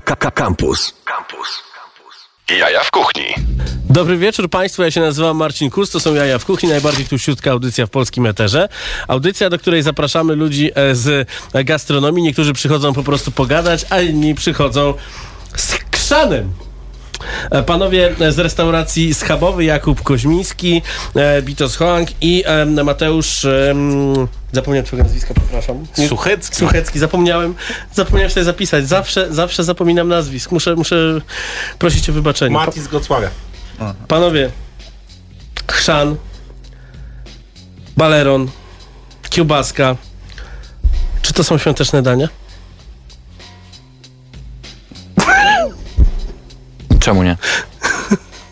Campus. Campus. Jaja w kuchni. Dobry wieczór Państwu, ja się nazywam Marcin Kus, to są Jaja w Kuchni, najbardziej tuściutka audycja w polskim eterze. Audycja, do której zapraszamy ludzi e, z gastronomii. Niektórzy przychodzą po prostu pogadać, a inni przychodzą z krzanem. E, Panowie z restauracji Schabowy, Jakub Koźmiński, e, Bitos Hoang i e, Mateusz... Zapomniałem twojego nazwiska, przepraszam. Nie- Suchecki. Suchecki, zapomniałem, zapomniałem sobie zapisać. Zawsze, zawsze zapominam nazwisk. Muszę, muszę prosić o wybaczenie. Mati z Gocławia. Panowie, chrzan, baleron, kiełbaska. Czy to są świąteczne dania? Czemu nie?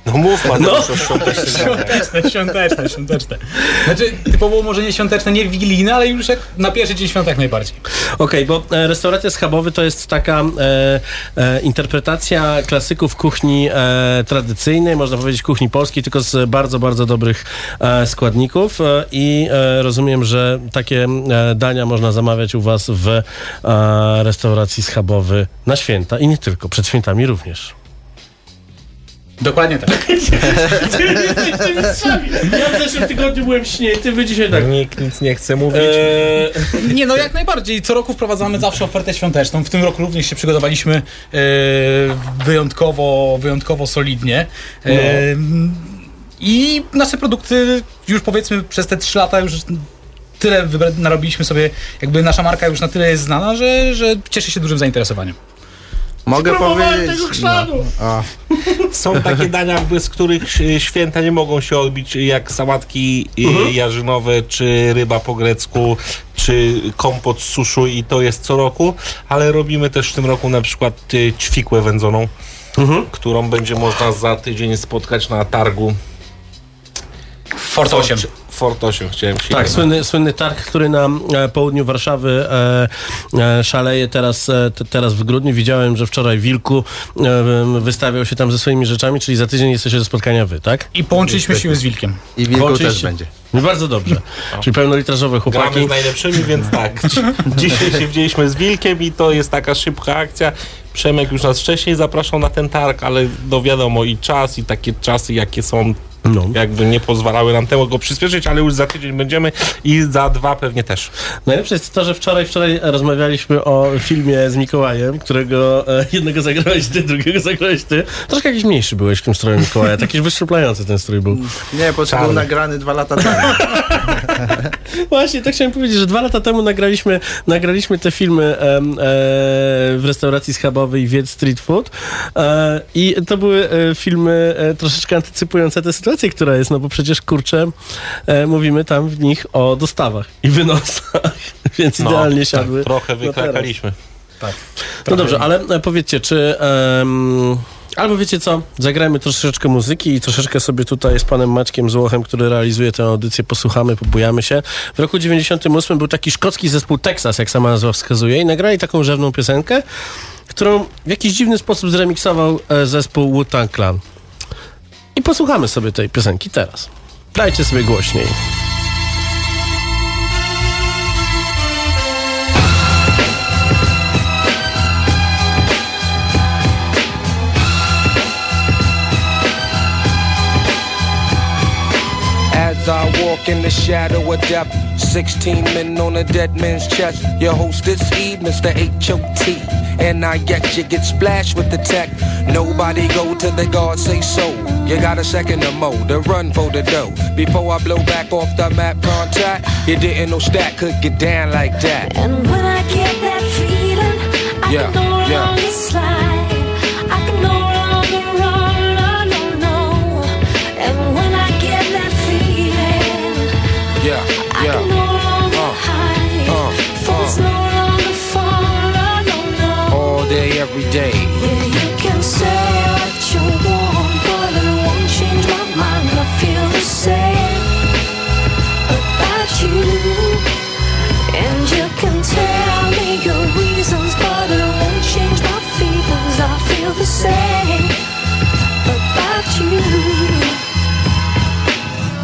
No mów Mateusz, No. daniach. Świąteczne, świąteczne, świąteczne. Znaczy, typowo może nie świąteczne, nie wigilijne, ale już jak na pierwszy dzień świąt jak najbardziej. Okej, bo e, restauracja schabowy to jest taka e, e, interpretacja klasyków kuchni e, tradycyjnej, można powiedzieć kuchni polskiej, tylko z bardzo, bardzo dobrych e, składników e, i e, rozumiem, że takie e, dania można zamawiać u was w e, restauracji schabowy na święta i nie tylko, przed świętami również. Dokładnie tak. Ja w zeszłym tygodniu byłem śnięty, wy dzisiaj tak. Nikt nic nie chce mówić. Eee, Nie, no jak najbardziej. Co roku wprowadzamy zawsze ofertę świąteczną. W tym roku również się przygotowaliśmy e, wyjątkowo, wyjątkowo solidnie. E, I nasze produkty już powiedzmy przez te trzy lata już tyle wybra- narobiliśmy sobie, jakby nasza marka już na tyle jest znana, że, że cieszy się dużym zainteresowaniem. Mogę powiedzieć. tego chrzanu. No, Są takie dania, bez których e, święta nie mogą się odbić, jak sałatki e, Mhm. jarzynowe, czy ryba po grecku, czy kompot z suszu i to jest co roku, ale robimy też w tym roku na przykład e, ćwikłę wędzoną, Mhm. którą będzie można za tydzień spotkać na targu. Fort 8. Fort 8 chciałem się Tak, słynny, słynny targ, który na e, południu Warszawy e, e, szaleje teraz, e, te, teraz w grudniu. Widziałem, że wczoraj Wilku e, wystawiał się tam ze swoimi rzeczami, czyli za tydzień jesteście do spotkania wy, tak? I połączyliśmy siły z Wilkiem. I wilku też będzie. No bardzo dobrze. Czyli pełnolitrażowe Gramy chłopaki. z najlepszymi, więc tak. Dzi- Dzisiaj się widzieliśmy z Wilkiem i to jest taka szybka akcja. Przemek już nas wcześniej zapraszał na ten targ, ale no wiadomo i czas i takie czasy jakie są No. jakby nie pozwalały nam tego go przyspieszyć, ale już za tydzień będziemy i za dwa pewnie też. Najlepsze jest to, że wczoraj, wczoraj rozmawialiśmy o filmie z Mikołajem, którego e, jednego zagrałeś ty, drugiego zagrałeś ty. Troszkę jakiś mniejszy byłeś w tym stroju Mikołaja, taki wyszczuplający ten strój był. Nie, bo to Czarny. był nagrany dwa lata temu. Właśnie, tak chciałem powiedzieć, że dwa lata temu nagraliśmy, nagraliśmy te filmy em, e, w restauracji schabowej Wiedz Street Food e, i to były e, filmy e, troszeczkę antycypujące tę sytuację, która jest, no bo przecież, kurczę, e, mówimy tam w nich o dostawach i wynosach, więc idealnie siadły. Tak, trochę wykrakaliśmy. No dobrze, ale e, powiedzcie, czy... em, Albo wiecie co, zagrajmy troszeczkę muzyki i troszeczkę sobie tutaj z panem Maćkiem Złochem, który realizuje tę audycję, posłuchamy, pobujamy się. W roku 98 był taki szkocki zespół Texas, jak sama nazwa wskazuje, i nagrali taką rzewną piosenkę, którą w jakiś dziwny sposób zremiksował e, zespół Wu-Tang Clan. I posłuchamy sobie tej piosenki teraz. Dajcie sobie głośniej. As I walk in the shadow of death, 16 men on a dead man's chest. Your host this Eve, Mr. H.O.T. And I get you get splashed with the tech. Nobody go to the guard, say so. You got a second or more to run for the dough. Before I blow back off the map contact, you didn't know stat could get down like that. And when I get that feeling, I Yeah, every day. Yeah, you can say what you want, but it won't change my mind. I feel the same about you. And you can tell me your reasons, but it won't change my feelings. I feel the same about you.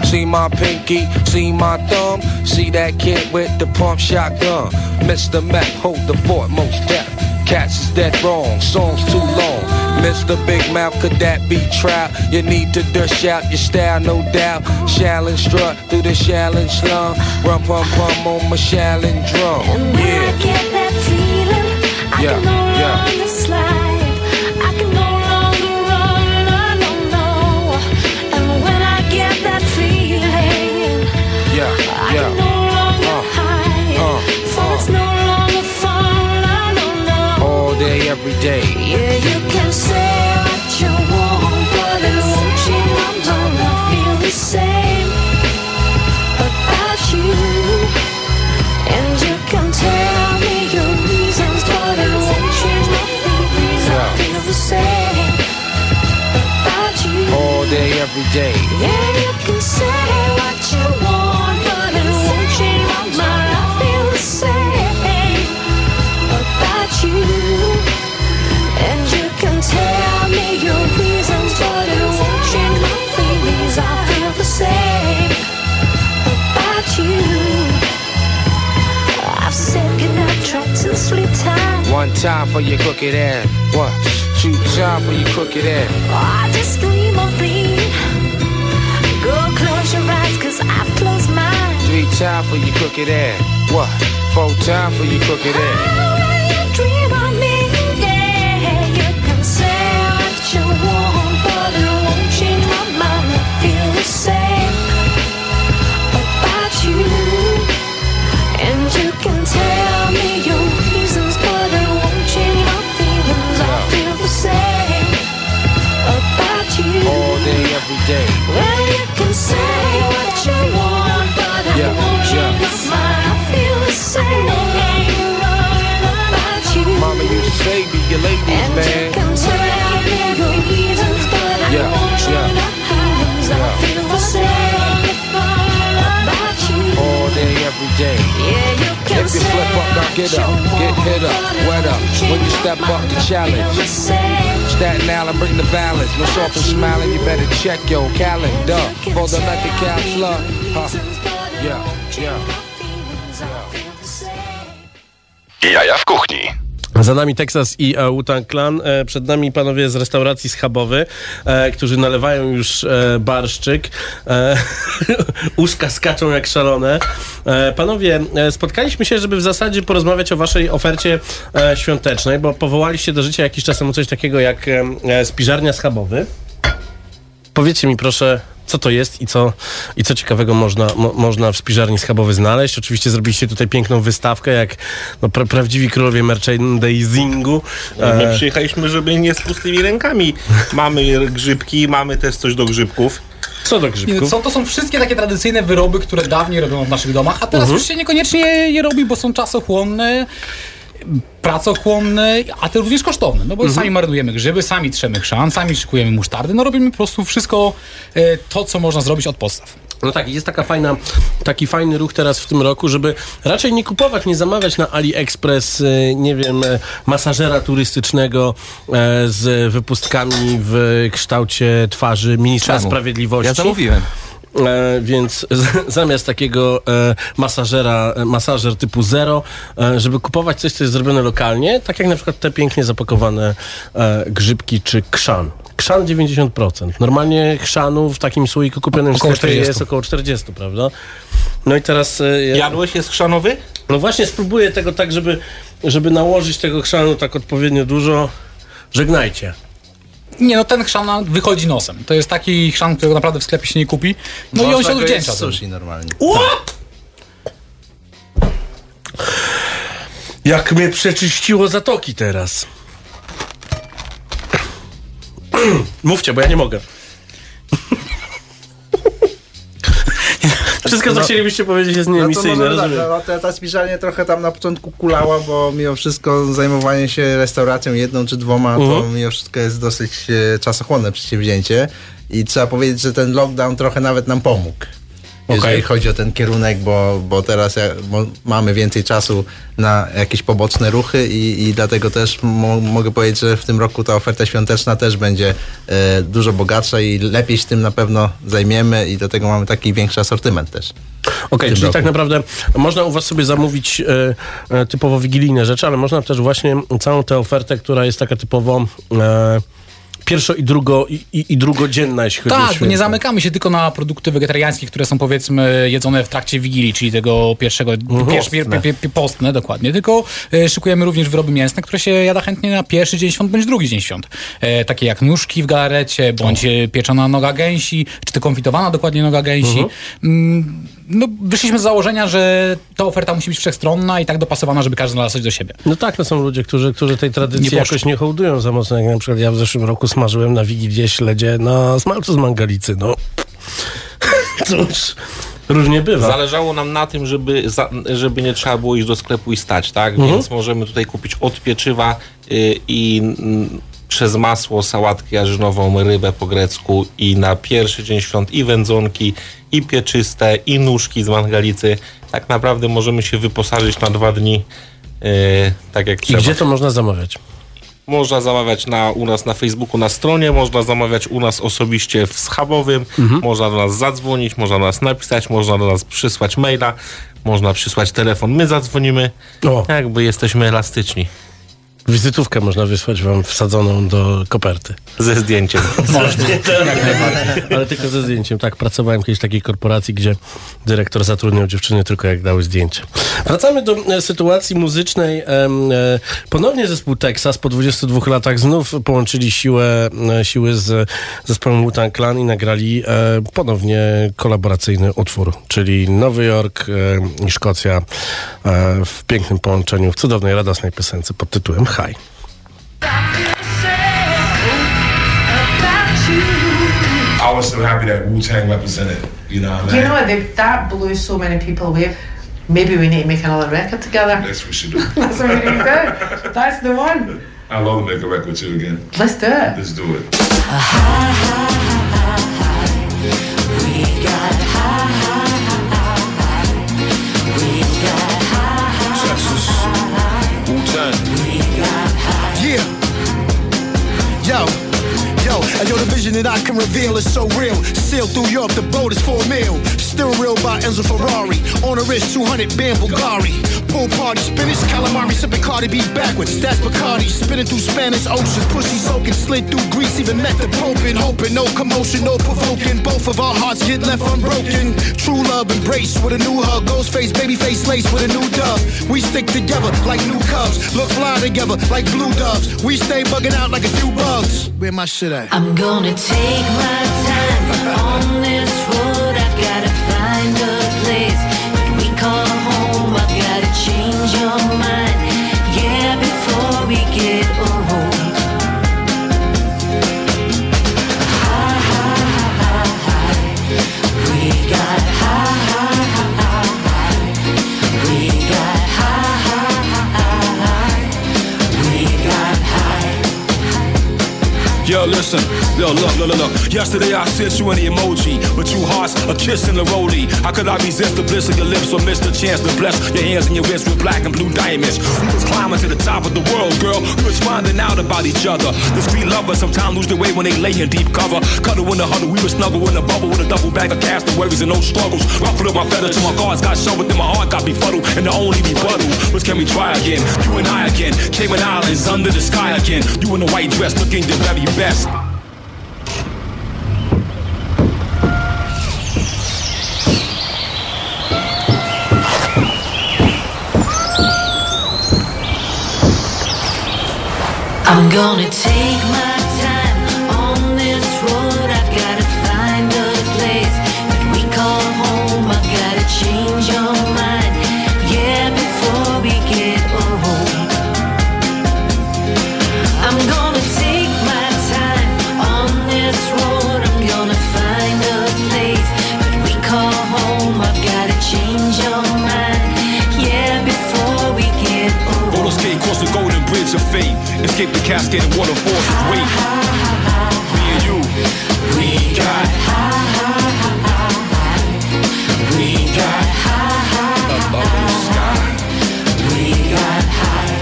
See my pinky, see my thumb, see that kid with the pump shotgun. Mr. Mac, hold the fort, most deaf. Cats is dead wrong, songs too long. Mr. Big Mouth, could that be trout? You need to dish out your style, no doubt. Shallon strut through the Shallon slum. Rum pum pum on my Shallon drum. And when I Yeah, get that feeling, I Yeah, day. Yeah, you can say what you want, but it won't change my mind. I feel the same about you. And you can tell me your reasons, but it won't change my feelings. I Yeah. feel the same about you. All day, every day. Yeah, One time for your crooked ass. What? Two time for your crooked ass. I just dream of being. Go close your eyes, cause I've closed mine. Three time for your crooked ass. What? Four time for your crooked ass. Oh, Mama used to say, be your ladies, and you man. can tell me your reasons, but I Yeah, won't change yeah. my feelings. I feel the same about you. All day, every day. Yeah, you can If you say slip up, now get up. Get hit up, but wet up. When you step up to challenge. feel the same Staten Island, bring the balance. No soft and smiling, you better check your calendar. For the lucky counselor. Huh. Yeah, yeah. Jaja w kuchni. Za nami Texas i e, Wu-Tang Clan. E, przed nami panowie z restauracji Schabowy, e, którzy nalewają już barszczyk. Uszka skaczą jak szalone. Panowie, spotkaliśmy się, żeby w zasadzie porozmawiać o waszej ofercie świątecznej, bo powołaliście do życia jakiś czas temu coś takiego jak spiżarnia Schabowy. Powiedzcie mi proszę, co to jest i co, i co ciekawego można, mo, można w spiżarni schabowy znaleźć. Oczywiście zrobiliście tutaj piękną wystawkę, jak no, pra, prawdziwi królowie merchandisingu. My E, przyjechaliśmy, żeby nie z pustymi rękami. Mamy grzybki, mamy też coś do grzybków. co do grzybków? Są, to są wszystkie takie tradycyjne wyroby, które dawniej robiono w naszych domach, a teraz już się niekoniecznie je robi, bo są czasochłonne, pracochłonne, a te również kosztowne. No bo sami marnujemy grzyby, sami trzemy chrzan, sami szykujemy musztardy, no robimy po prostu wszystko e, to, co można zrobić od podstaw. No tak, jest taka fajna, taki fajny ruch teraz w tym roku, żeby raczej nie kupować, nie zamawiać na AliExpress, y, nie wiem, e, masażera turystycznego e, z wypustkami w kształcie twarzy ministra Czemu? sprawiedliwości. Ja zamówiłem. E, więc z, zamiast takiego e, masażera, e, masażer typu zero, e, żeby kupować coś, co jest zrobione lokalnie, tak jak na przykład te pięknie zapakowane e, grzybki czy krzan. Krzan 90%. Normalnie chrzanu w takim słoiku kupionym w Około sklepie 40. jest około 40, prawda? No i teraz... E, ja, Jadłeś jest chrzanowy? no właśnie spróbuję tego tak, żeby, żeby nałożyć tego chrzanu tak odpowiednio dużo. Żegnajcie. Nie, no ten chrzan wychodzi nosem. To jest taki chrzan, którego naprawdę w sklepie się nie kupi. No i on Można się odwdzięcza. sushi normalnie. Jak mnie przeczyściło zatoki teraz. Mówcie, bo ja nie mogę. Wszystko, co chcielibyście powiedzieć, jest No to nieemisyjne, tak, rozumiem. no, ta, ta spiżarnia trochę tam na początku kulała, bo mimo wszystko zajmowanie się restauracją jedną czy dwoma, to Mhm. mimo wszystko jest dosyć e, czasochłonne przedsięwzięcie i trzeba powiedzieć, że ten lockdown trochę nawet nam pomógł. Jeżeli chodzi o ten kierunek, bo, bo teraz ja, bo mamy więcej czasu na jakieś poboczne ruchy i, i dlatego też mo, mogę powiedzieć, że w tym roku ta oferta świąteczna też będzie e, dużo bogatsza i lepiej się tym na pewno zajmiemy i dlatego mamy taki większy asortyment też. Okej, tym czyli roku. tak naprawdę można u was sobie zamówić e, e, typowo wigilijne rzeczy, ale można też właśnie całą tę ofertę, która jest taka typowo e, pierwszo i drugo i, i, drugodzienna, jeśli chodzi o Tak, bo święta. nie zamykamy się tylko na produkty wegetariańskie, które są powiedzmy jedzone w trakcie Wigilii, czyli tego pierwszego, pierwszy, pier, pier, pier, postne dokładnie, tylko e, szykujemy również wyroby mięsne, które się jada chętnie na pierwszy dzień świąt bądź drugi dzień świąt. E, takie jak nóżki w galarecie, bądź e, pieczona noga gęsi, czy to konfitowana dokładnie noga gęsi. Mm, no, wyszliśmy z założenia, że ta oferta musi być wszechstronna i tak dopasowana, żeby każdy znalazł coś do siebie. No tak, no są ludzie, którzy, którzy tej tradycji Nie jakoś nie hołdują za mocno. Jak na przykład ja w zeszłym roku smażyłem na Wigilię śledzie na smalcu z mangalicy. No cóż, różnie bywa. Zależało nam na tym, żeby, za, żeby nie trzeba było iść do sklepu i stać, tak? Więc możemy tutaj kupić od pieczywa y, i mm, przez masło sałatkę jarzynową, rybę po grecku i na pierwszy dzień świąt i wędzonki, i pieczyste, i nóżki z mangalicy. Tak naprawdę możemy się wyposażyć na dwa dni y, tak jak I trzeba. gdzie to można zamawiać? Można zamawiać na, u nas na Facebooku na stronie, można zamawiać u nas osobiście w schabowym, można do nas zadzwonić, można do nas napisać, można do nas przysłać maila, można przysłać telefon, my zadzwonimy. O. Jakby jesteśmy elastyczni Wizytówkę można wysłać wam wsadzoną do koperty. ze zdjęciem. Ale tylko ze zdjęciem. Tak, pracowałem kiedyś w takiej korporacji, gdzie dyrektor zatrudniał dziewczyny tylko jak dały zdjęcie. Wracamy do e, sytuacji muzycznej. Em, e, ponownie zespół Texas po 22 latach znów połączyli siłę, e, siły z zespołem Wu-Tang Clan i nagrali e, ponownie kolaboracyjny utwór, czyli Nowy Jork e, i Szkocja e, w pięknym połączeniu, w cudownej, radosnej piosence pod tytułem High. I was so happy that Wu Tang represented. You know what I mean? you know they, that blew so many people away? Maybe we need to make another record together. That's what we should do. That's what we need to do. That's the one. I'd love to make a record with you again. Let's do it. Let's do it. Texas, Wu-Tang. Yeah. Yo. And yo, the vision that I can reveal is so real. Sail through Europe, the boat is for a meal. Steering wheel by Enzo Ferrari. On the wrist, 200 band Bulgari. Pool party, spinach, calamari, sipping Cardi B backwards. That's Bacardi. Spinning through Spanish oceans. Pussy soaking, slid through Greece. Even met the Pope and hoping. No commotion, no provoking. Both of our hearts get left unbroken. True love embrace with a new hug. Ghost face, baby face lace with a new dove. We stick together like new cubs. Look fly together like blue doves. We stay bugging out like a few bugs. Where my shit at? I'm gonna take my time listen, yo, look, look, look, look. Yesterday I sent you an emoji, but you hearts a kiss and a rollie. How could I resist the bliss of your lips or miss the chance to bless your hands and your wrists with black and blue diamonds? We was climbing to the top of the world, girl. We was finding out about each other. The street lovers sometimes lose their way when they lay in deep cover. Cuddle in the huddle, we was snuggle in a bubble with a double bag of castaways and no struggles. Ruffled my feather till my guards got shoved and my heart got befuddled. And the only rebuttal was can we try again? You and I again, Cayman Islands under the sky again. You in a white dress looking your very best. I'm gonna take Cascade and water force weight. Me and you, we got high. We got high. Up, up in the sky. We got high.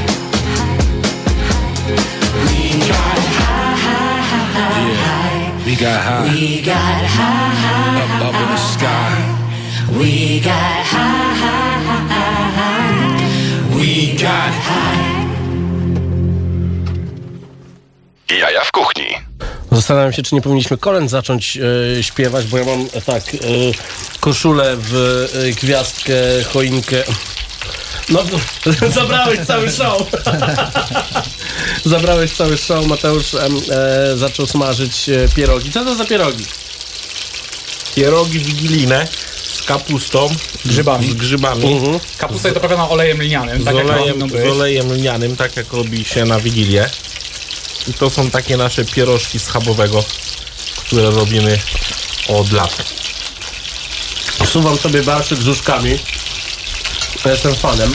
We got high. Yeah. We got high. We got high. Up, up in the sky. We got high. We got high. Zastanawiam się, czy nie powinniśmy kolęd zacząć e, śpiewać, bo ja mam e, tak, e, koszulę w e, gwiazdkę, choinkę. No, zabrałeś cały show. zabrałeś cały show. Mateusz e, zaczął smażyć pierogi. Co to za pierogi? Pierogi wigilijne z kapustą, Grzybami. z grzybami, Kapusta jest doprawiona olejem lnianym, z, tak jak olejem, z olejem lnianym, tak jak robi się na Wigilię. I to są takie nasze pierożki schabowego, które robimy od lat. Wsuwam sobie barszczyk z uszkami. Ja Jestem fanem.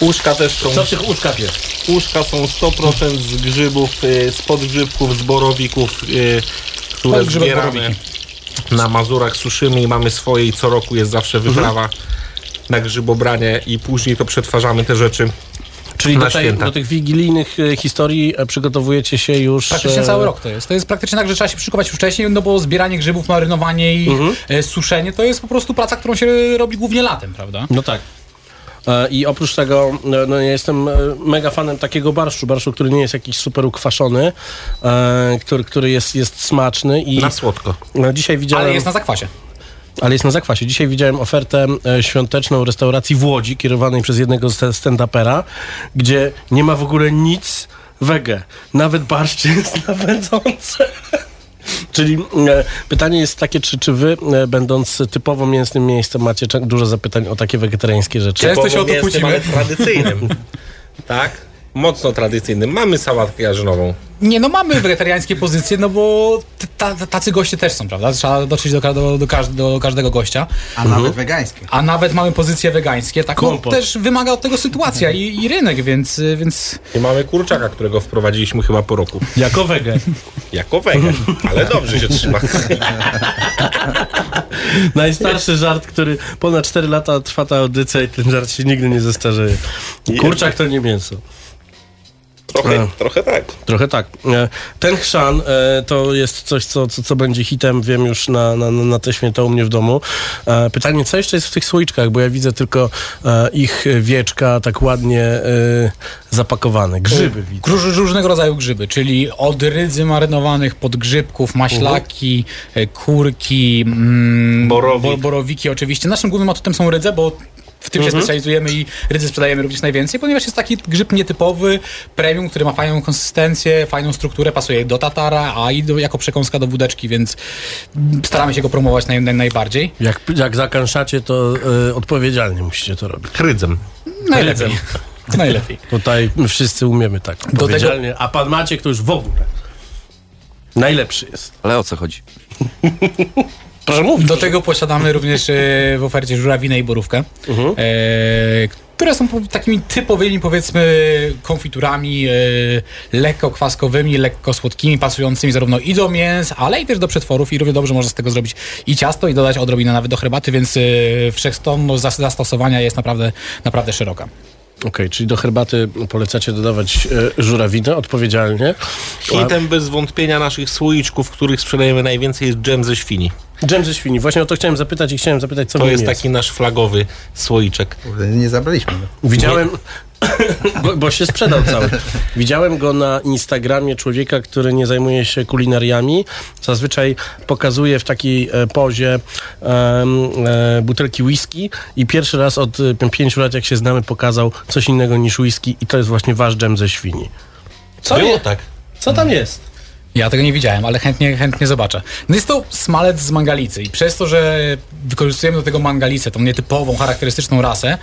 Uszka też są, Co w tych uszkach jest? uszka są 100% z grzybów, y, z podgrzybków, z borowików, y, które Podgrzybek, zbieramy borowiki. na Mazurach, suszymy i mamy swoje i co roku jest zawsze wyprawa na grzybobranie i później to przetwarzamy te rzeczy Czyli do, tej, do tych wigilijnych e, historii e, przygotowujecie się już... Praktycznie e, cały rok to jest. To jest praktycznie tak, że trzeba się przyszykować już wcześniej, no bo zbieranie grzybów, marynowanie i Mhm. suszenie to jest po prostu praca, którą się robi głównie latem, prawda? No tak. I oprócz tego, no, ja jestem mega fanem takiego barszczu, barszczu, który nie jest jakiś super ukwaszony, który, który jest, jest smaczny i na słodko. no, dzisiaj widziałem... Ale jest na zakwasie. Ale jest na zakwasie. Dzisiaj widziałem ofertę e, świąteczną restauracji w Łodzi, kierowanej przez jednego st- stand-upera, gdzie nie ma w ogóle nic wege. Nawet barszcz jest nawędzący. Czyli e, pytanie jest takie, czy, czy wy, e, będąc typowo mięsnym miejscem, macie dużo zapytań o takie wegetariańskie rzeczy? Często się o to kłócimy. tradycyjnym. tak? Mocno tradycyjnym. Mamy sałatkę jarzynową. Nie, no mamy wegetariańskie pozycje, no bo tacy goście też są, prawda? Trzeba dotrzeć do, do, do, każd- do każdego gościa. A nawet wegańskie. A nawet mamy pozycje wegańskie, taką Kompot. też wymaga od tego sytuacja i, i rynek, więc, więc I mamy kurczaka, którego wprowadziliśmy chyba po roku. Jako wege. Jako wegan, ale dobrze się trzyma. Najstarszy żart, który ponad 4 lata trwa ta audycja i ten żart się nigdy nie zestarzeje. Kurczak to nie mięso. Trochę, A. trochę tak. Trochę tak. E, Ten chrzan e, to jest coś, co, co, co będzie hitem, wiem już na, na, na te święta u mnie w domu. E, Pytanie, co jeszcze jest w tych słoiczkach, bo ja widzę tylko e, ich wieczka tak ładnie e, zapakowane. Grzyby widzę. Róż, różnego rodzaju grzyby, czyli od rydzy marynowanych, podgrzybków, maślaki, e, kurki, mm, Borowik. bo- borowiki oczywiście. Naszym głównym atutem są rydze, bo w tym się specjalizujemy i rydzy sprzedajemy również najwięcej, ponieważ jest taki grzyb nietypowy, premium, który ma fajną konsystencję, fajną strukturę, pasuje do tatara, a i do, jako przekąska do wódeczki, więc staramy się go promować naj, naj, najbardziej. Jak, jak zakąszacie, to e, odpowiedzialnie musicie to robić. Rydzem. Najlepiej. Najlepiej. Tutaj my wszyscy umiemy tak tego- odpowiedzialnie, a pan Maciek to już w ogóle. Najlepszy jest. Ale o co chodzi? Proszę mówić. Do tego posiadamy również e, w ofercie żurawinę i borówkę, Mhm. e, które są takimi typowymi, powiedzmy, konfiturami e, lekko kwaskowymi, lekko słodkimi, pasującymi zarówno i do mięs, ale i też do przetworów i równie dobrze można z tego zrobić i ciasto i dodać odrobinę nawet do herbaty, więc e, wszechstronność zas- zastosowania jest naprawdę, naprawdę szeroka. Okej, czyli do herbaty polecacie dodawać e, żurawinę odpowiedzialnie. Hitem bez wątpienia naszych słoiczków, których sprzedajemy najwięcej jest dżem ze świni. Dżem ze świni. Właśnie o to chciałem zapytać i chciałem zapytać, co To nim jest taki nasz flagowy słoiczek. Nie zabraliśmy go. Widziałem, bo, bo się sprzedał cały. Widziałem go na Instagramie człowieka, który nie zajmuje się kulinariami. Zazwyczaj pokazuje w takiej e, pozie e, butelki whisky i pierwszy raz od e, pięciu lat, jak się znamy, pokazał coś innego niż whisky i to jest właśnie wasz dżem ze świni. Co, Było je, tak. co tam jest? Ja tego nie widziałem, ale chętnie, chętnie zobaczę. No jest to smalec z mangalicy i przez to, że wykorzystujemy do tego mangalicę, tą nietypową, charakterystyczną rasę,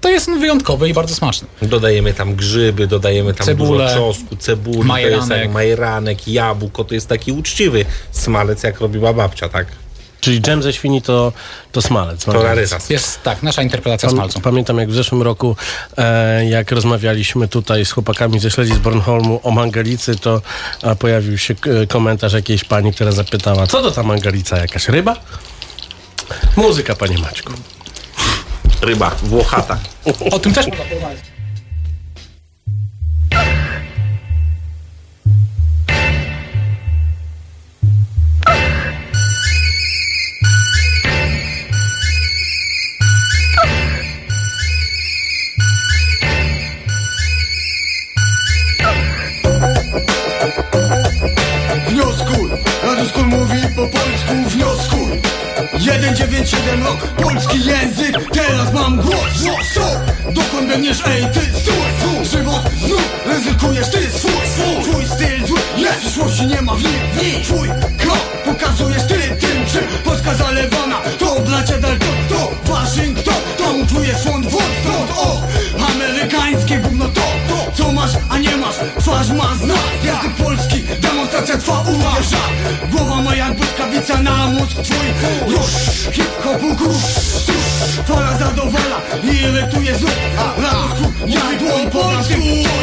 to jest on wyjątkowy i bardzo smaczny. Dodajemy tam grzyby, dodajemy tam Cebulę, dużo czosnku, cebuli, majeranek. majeranek, jabłko, to jest taki uczciwy smalec, jak robiła babcia, tak? Czyli dżem ze świni to, to smalec. To rarytas. Jest tak, nasza interpretacja Pam- smalcu. Pamiętam jak w zeszłym roku, e, jak rozmawialiśmy tutaj z chłopakami ze Śledzi z Bornholmu o mangalicy, to a, pojawił się k- komentarz jakiejś pani, która zapytała, co to ta mangalica, jakaś ryba? Muzyka, panie Maćku. Ryba, włochata. O tym też można porozmawiać. 197 rok, polski język. Teraz mam głos, co? Dokąd biegniesz, ej ty, stój Żywot znów, ryzykujesz ty swój Twój styl zły, jest przyszłości nie ma w nim Twój krok, pokazujesz ty tym czym Polska zalewana, to bracia Dalton To Waszyngton, to utwój swąd wód Stąd o, amerykańskie gówno to Co masz, a nie masz, twarz ma znak. Język polski, demonstracja trwa, uwierza Głowa ma jak błyskawica na mózg twój. Już, zadowala. I irytuje znów jadło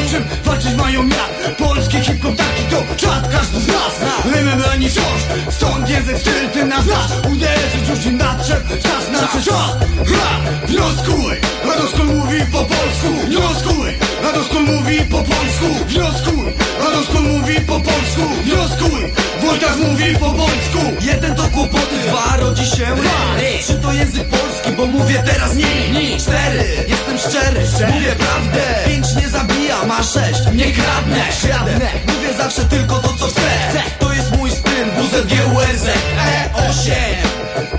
O czym walczyć mają miar. Polski hip-hop taki to czat każdy z nas. Rymem brani wciąż Stąd język styl ty nas znasz. Uderzyć już ci nadszedł Czas na coś. Ha, ha, Wnioskuj Radoskol mówi po polsku. Wnioskuj Radoskol mówi po polsku. Wnioskuj Radoskol mówi po polsku. Wnioskuj Wojtas mówi po polsku. Jeden to kłopoty, dwa rodzi się ry Trzy to język polski, bo mówię teraz nie. Cztery, jestem szczery, mówię prawdę Pięć nie zabija, ma sześć, nie kradnę. Kradnę, mówię zawsze tylko to co chcę. To jest mój styl, WZGURZ E8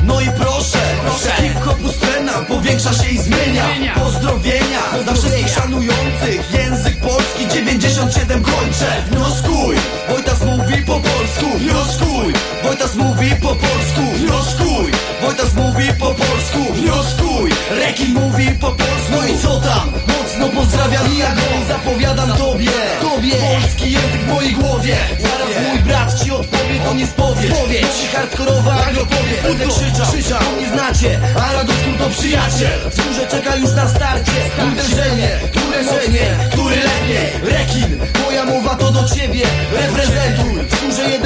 No i proszę, proszę. Hip-hopu scena powiększa się i zmienia. Pozdrowienia dla wszystkich szanujących. Język polski 97 kończę. Wnioskuj, Wojtas mówi po polsku. Wnioskuj, Wojtas mówi po polsku. Wnioskuj, Wojtas mówi po polsku Wnioskuj, Rekin mówi po polsku. No i co tam? Mocno pozdrawiam i ja go zapowiadam tobie. Tobie. Polski język w mojej głowie. Zaraz mój brat ci odpowie, to nie spowiedź. Spowiedź. Hardkorowa agropowie Będę krzyczał, krzyczał, nie znacie. A Radosku to przyjaciel. Wzgórze czeka już na starcie. Uderzenie, które mocnie, który lepiej? Rekin, moja mowa to do ciebie. Reprezentuj. Wzgórze 1995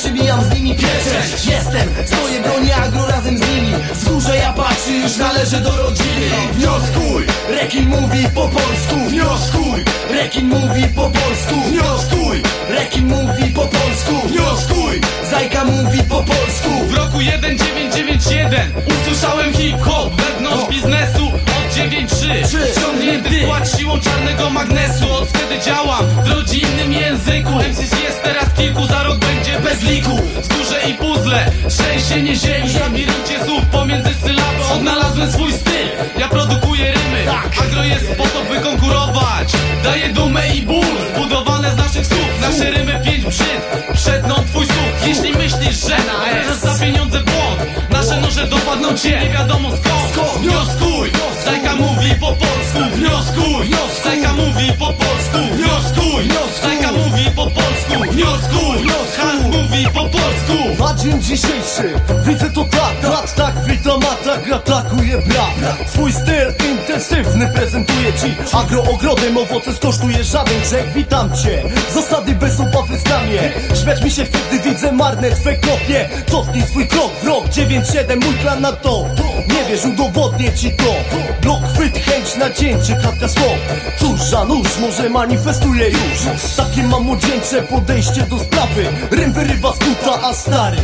przybijam z nimi pieczęć Jestem, stoję, bronię agro razem z nimi. Wzgórze ja patrzy, już należy do rodziny. Wnioskuj, Rekin mówi po polsku. Wnioskuj, Rekin mówi po polsku. Wnioskuj, Rekin mówi po polsku. Wnioskuj, Zajka mówi po polsku. W roku 1991 usłyszałem hip-hop wewnątrz biznesu od 9-3 Ściągnięty w płat siłą czarnego magnesu. Od wtedy działam w rodzinnym języku MCs jest teraz kilku, za rok będzie bez liku. Wzgórze i puzzle, szczęście nie ziemi W labiryncie słów pomiędzy sylaby Odnalazłem swój styl, ja produkuję rymy Agro jest po to by konkurować. Daje dumę i ból, zbudowane z naszych słów. Nasze rymy pięć brzyd, przedną twój słuch Jeśli myślisz, że bierzesz za pieniądze błąd Noże dopadną cię, nie wiadomo skąd? Wnioskuj, Zajka mówi po polsku Wnioskuj, Zajka mówi po polsku. Wnioskuj, Zajka mówi po polsku. Wnioskuj, Hans mówi po polsku. Na dzień dzisiejszy widzę to tak, brat tak witam, a tak atakuje brat. Swój styl intensywny prezentuje ci. Agroogrodem owoce skosztuje żaden grzech, witam cię. Zasady bez obawy znamie Śmiać mi się chce, gdy widzę marne twe kopie. Cofnij swój krok w rok 9-7, mój plan na to. Nie wiesz, udowodnię ci to. Blok, chwyt, chęć, nacięcie, kratka słów Cóż za nóż, może manifestuje już. Takie mam młodzieńcze podejście do sprawy. Rym wyrywa z buta, a stary.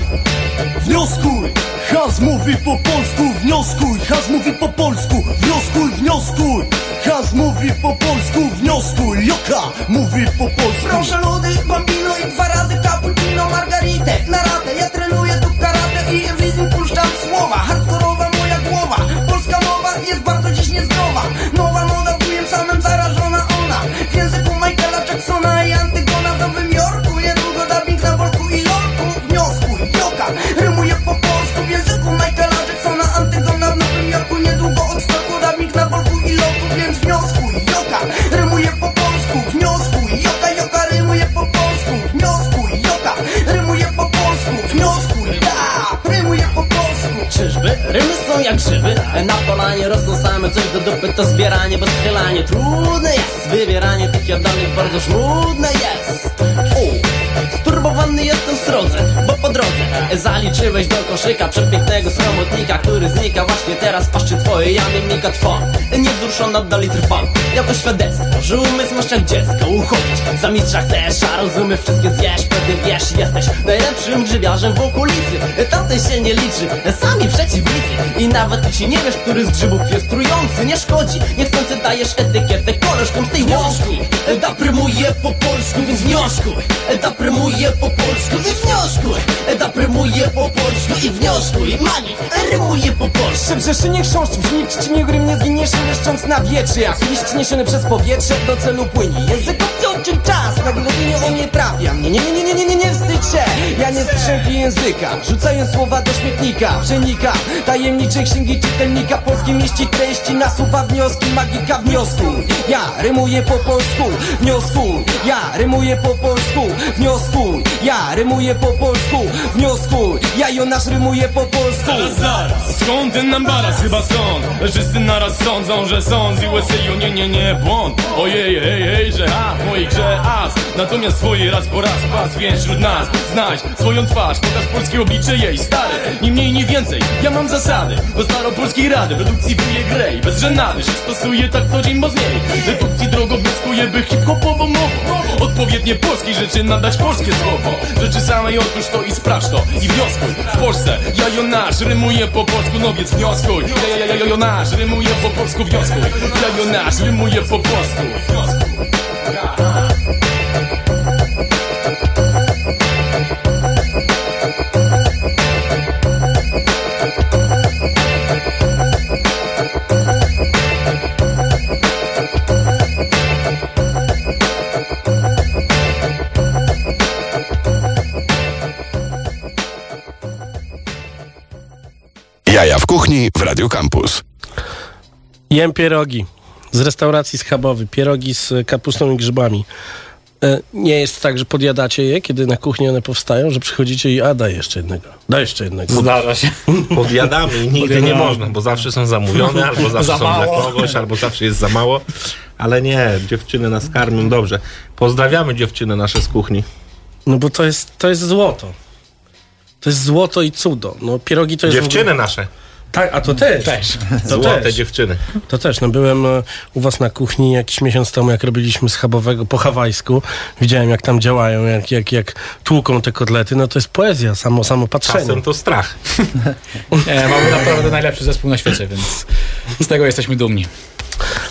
Wnioskuj, Hans mówi po polsku Wnioskuj, Hans mówi po polsku Wnioskuj, wnioskuj. Hans mówi po polsku Wnioskuj, Joka mówi po polsku. Proszę lody, bambino i dwa razy cappuccino margaritę Na ratę, ja trenuję tu karate i w puszczam słowa. Hardkorowa jak grzyby. Na polanie rosną same Coś do dupy to zbieranie Bo schylanie trudne jest. Wybieranie tych jadalnych bardzo żmudne jest. U, Sturbowany jestem w drodze zaliczyłeś do koszyka Przepięknego sromotnika, który znika Właśnie teraz paszczy twoje jamy mika twą Niewzruszona dalej trwa. Jako świadectwo, że umysł masz jak dziecko. Uchodzić za mistrza chcesz, a rozumy wszystkie zjesz Pewnie wiesz, jesteś najlepszym grzybiarzem w okolicy Tamten się nie liczy, sami przeciwnicy. I nawet jeśli nie wiesz, który z grzybów jest trujący Nie szkodzi, niechcący dajesz etykietę koleżkom z tej wioski Da prymuje po polsku, więc wnioskuj. Da prymuje po polsku, więc wnioskuj Prymuje po polsku i wnioskuj Mani, rymuje po polsku. Że nie chrząszcz brzmi, czci mnie grym nie zginiesz Leszcząc na wietrze, jak liść niesiony przez powietrze Do celu płynie, język obciął czas Na głowinie o mnie trafia. Mnie Nie, nie, nie, nie, nie, nie, wstydź się. Ja nie strzępię języka Rzucając słowa do śmietnika Przenika tajemniczej księgi czytelnika Polskiej mieści treści nasuwa wnioski Magika wniosku. Ja rymuję po polsku Wniosku. Ja rymuję po polsku Wniosku. Ja rymuję po polsku Wniosku. Ja Jonasz rymuję po polsku. Zaraz, zaraz, skąd ten ambaras? Chyba stąd Wszyscy naraz sądzą, że są z USA Nie, nie, nie, błąd. Ojej, hej, hej, że a, w mojej grze as. Natomiast swoje raz po raz pas Więc wśród nas. Znajdź swoją twarz Pokaż polskie oblicze jej stare Ni mniej, ni więcej, ja mam zasady. Do staropolskiej rady, produkcji wuje grej Bez żenady, się stosuje tak co dzień, bo z niej Dedukcji drogo wnioskuję, by hip-hopową mową Odpowiednie polskiej rzeczy nadać polskie słowo. Rzeczy samej otóż to i sprawdź to I wnioskuj, w Polsce ja Jonasz Rymuję po polsku, no więc wnioskuj. Ja, ja, Jonasz, rymuję po polsku, wnioskuj Ja Jonasz, rymuję po polsku Wnioskuj kuchni w Radio Campus. Jem pierogi z restauracji schabowy, pierogi z kapustą i grzybami. E, Nie jest tak, że podjadacie je, kiedy na kuchni one powstają, że przychodzicie i a daj jeszcze jednego, daj jeszcze jednego. Zdarza się. Podjadamy i nigdy nie można, bo zawsze są zamówione, albo zawsze Za są dla kogoś, albo zawsze jest za mało. Ale nie, dziewczyny nas karmią dobrze. Pozdrawiamy dziewczyny nasze z kuchni. No bo to jest, to jest złoto. To jest złoto i cudo. No pierogi to jest... Dziewczyny ogóle- nasze. Tak, a to też. Też. To Złote też. dziewczyny. To też, no byłem e, u was na kuchni jakiś miesiąc temu, jak robiliśmy schabowego po hawajsku. Widziałem, jak tam działają, jak, jak, jak tłuką te kotlety. No to jest poezja, samo, samo patrzenie. Czasem to strach. Nie, mamy naprawdę najlepszy zespół na świecie, więc z tego jesteśmy dumni.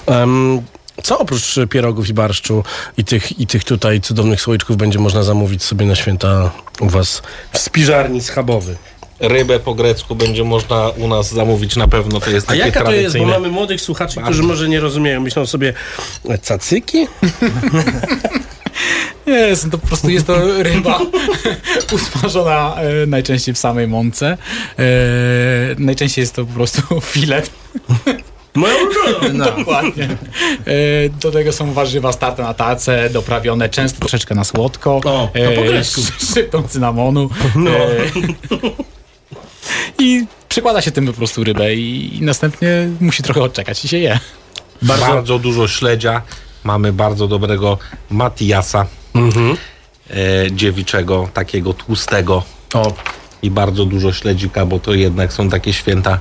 Em, co oprócz pierogów i barszczu i tych, i tych tutaj cudownych słoiczków będzie można zamówić sobie na święta u was w spiżarni schabowy? Rybę po grecku będzie można u nas zamówić na pewno. To jest A takie jaka to jest? Bo mamy młodych słuchaczy, którzy może nie rozumieją. Myślą sobie, e, cacyki? Nie, jest, to po prostu jest to ryba usmażona e, najczęściej w samej mące. E, najczęściej jest to po prostu filet. Moja ulubiona. Dokładnie. E, do tego są warzywa starte na tacę, doprawione często troszeczkę na słodko. O, to po grecku. sz- Szczyptą cynamonu. No. I przykłada się tym po prostu rybę i, i następnie musi trochę odczekać i się je. Bardzo, dużo śledzia. Mamy bardzo dobrego Matiasa Mhm. e, dziewiczego, takiego tłustego. O. I bardzo dużo śledzika, bo to jednak są takie święta.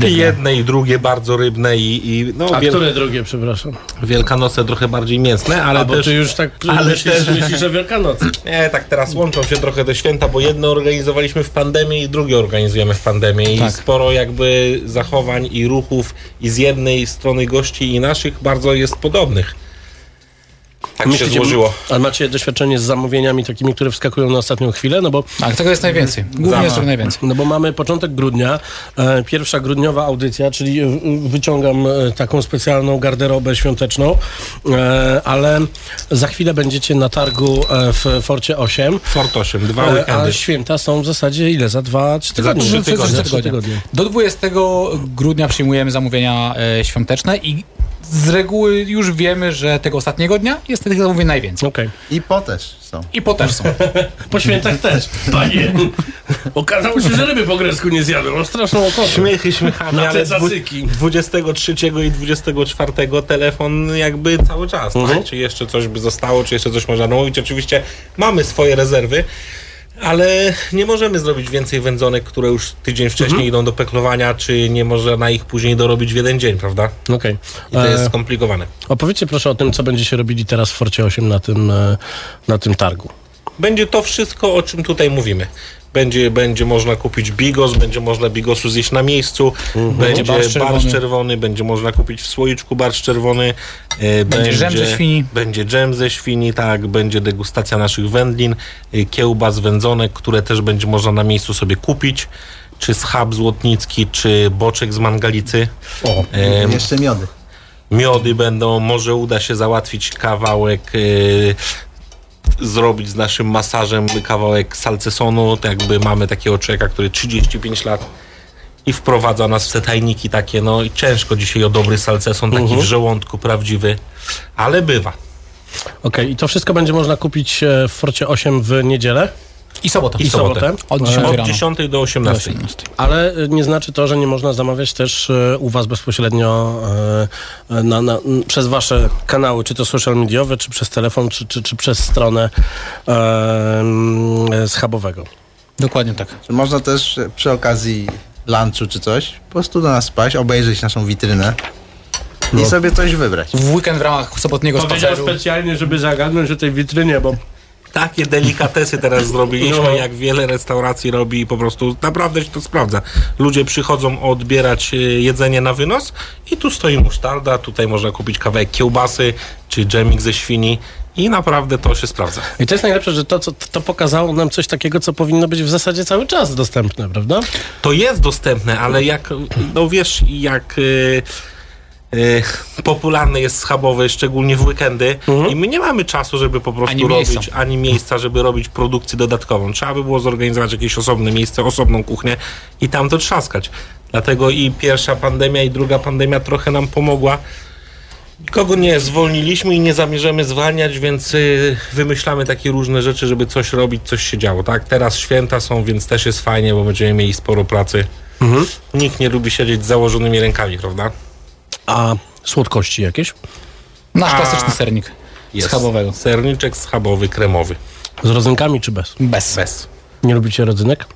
I Rybne. jedne i drugie bardzo rybne i, i no, A wiel- które drugie, przepraszam? Wielkanoce trochę bardziej mięsne, ale A, bo też... ty już tak ale myślisz, też- myślisz, że Wielkanoc. Nie, tak teraz łączą się trochę te święta, bo jedno organizowaliśmy w pandemii i drugie organizujemy w pandemii. I Tak. sporo jakby zachowań i ruchów i z jednej strony gości i naszych bardzo jest podobnych. Tak się złożyło. A macie doświadczenie z zamówieniami takimi, które wskakują na ostatnią chwilę? No bo Tak, tego jest najwięcej. Głównie jest tego najwięcej. No bo mamy początek grudnia, e, pierwsza grudniowa audycja, czyli e, wyciągam e, taką specjalną garderobę świąteczną, e, ale za chwilę będziecie na targu e, w Forcie 8. Fort 8, dwa E, weekendy. a święta są w zasadzie ile? Za dwa, trzy tygodnie? Za trzy tygodnie. Za trzy tygodnie. Do 20 grudnia przyjmujemy zamówienia e, świąteczne i z reguły już wiemy, że tego ostatniego dnia jest tych zamówień najwięcej. Okej. I po też są. I po też są. Po świętach też. Panie, okazało się, że ryby po grecku nie zjadłem. Mam straszną ochotę. Śmiechy śmiechami, Na te ale dwu- cacyki. 23 i 24 telefon jakby cały czas. Mhm. Tak? Czy jeszcze coś by zostało, czy jeszcze coś można namówić. Oczywiście mamy swoje rezerwy, Ale nie możemy zrobić więcej wędzonek, które już tydzień wcześniej Mhm. idą do peklowania, czy nie można ich później dorobić w jeden dzień, prawda? Okej. I to jest E, skomplikowane. Opowiedzcie proszę o tym, co będziecie robili teraz w Forcie 8 na tym, e, na tym targu. Będzie to wszystko, o czym tutaj mówimy. Będzie, będzie można kupić bigos, będzie można bigosu zjeść na miejscu, Mhm. będzie barszcz czerwony. czerwony. będzie można kupić w słoiczku barszcz czerwony. e, Będzie dżem ze świni. Będzie dżem ze świni, tak, będzie degustacja naszych wędlin, e, kiełbas, wędzonek, które też będzie można na miejscu sobie kupić, czy schab złotnicki, czy boczek z mangalicy. O, Jeszcze miody. miody będą, może uda się załatwić kawałek, yy, zrobić z naszym masażem kawałek salcesonu, to jakby mamy takiego człowieka, który 35 lat i wprowadza nas w te tajniki takie, no i ciężko dzisiaj o dobry salceson, taki Mhm. w żołądku prawdziwy, ale bywa. Okej, i to wszystko będzie można kupić e, w Forcie 8 w niedzielę? I sobotę. I sobotę? Od E, 10 Od rano. 10 do 18. Ale e, nie znaczy to, że nie można zamawiać też e, u Was bezpośrednio e, na, na, przez Wasze kanały, czy to social mediowe, czy przez telefon, czy, czy, czy przez stronę e, schabowego. Dokładnie tak. Można też przy okazji lunchu czy coś po prostu do nas spaść, obejrzeć naszą witrynę i sobie coś wybrać. W weekend w ramach sobotniego spaceru. specjalnie, żeby zagadnąć o tej witrynie, bo Takie delikatesy teraz zrobiliśmy, No. jak wiele restauracji robi i po prostu naprawdę się to sprawdza. Ludzie przychodzą odbierać e, jedzenie na wynos i tu stoi musztarda, tutaj można kupić kawałek kiełbasy czy dżemik ze świni i naprawdę to się sprawdza. I to jest najlepsze, że to, co, to pokazało nam coś takiego, co powinno być w zasadzie cały czas dostępne, prawda? To jest dostępne, ale jak, no wiesz, jak y, y, popularny jest schabowy, szczególnie w weekendy i my nie mamy czasu, żeby po prostu Ani miejsca. robić, ani miejsca, żeby robić produkcję dodatkową. Trzeba by było zorganizować jakieś osobne miejsce, osobną kuchnię i tam to trzaskać. Dlatego i pierwsza pandemia, i druga pandemia trochę nam pomogła. Nikogo nie zwolniliśmy i nie zamierzamy zwalniać, więc y, wymyślamy takie różne rzeczy, żeby coś robić, coś się działo. Tak, teraz święta są, więc też jest fajnie, bo będziemy mieli sporo pracy. Nikt nie lubi siedzieć z założonymi rękami, prawda? A słodkości jakieś? Nasz A, klasyczny sernik. Jest. Schabowego. Serniczek schabowy, kremowy. Z rodzynkami czy bez? Bez. Bez. Nie lubicie rodzynek?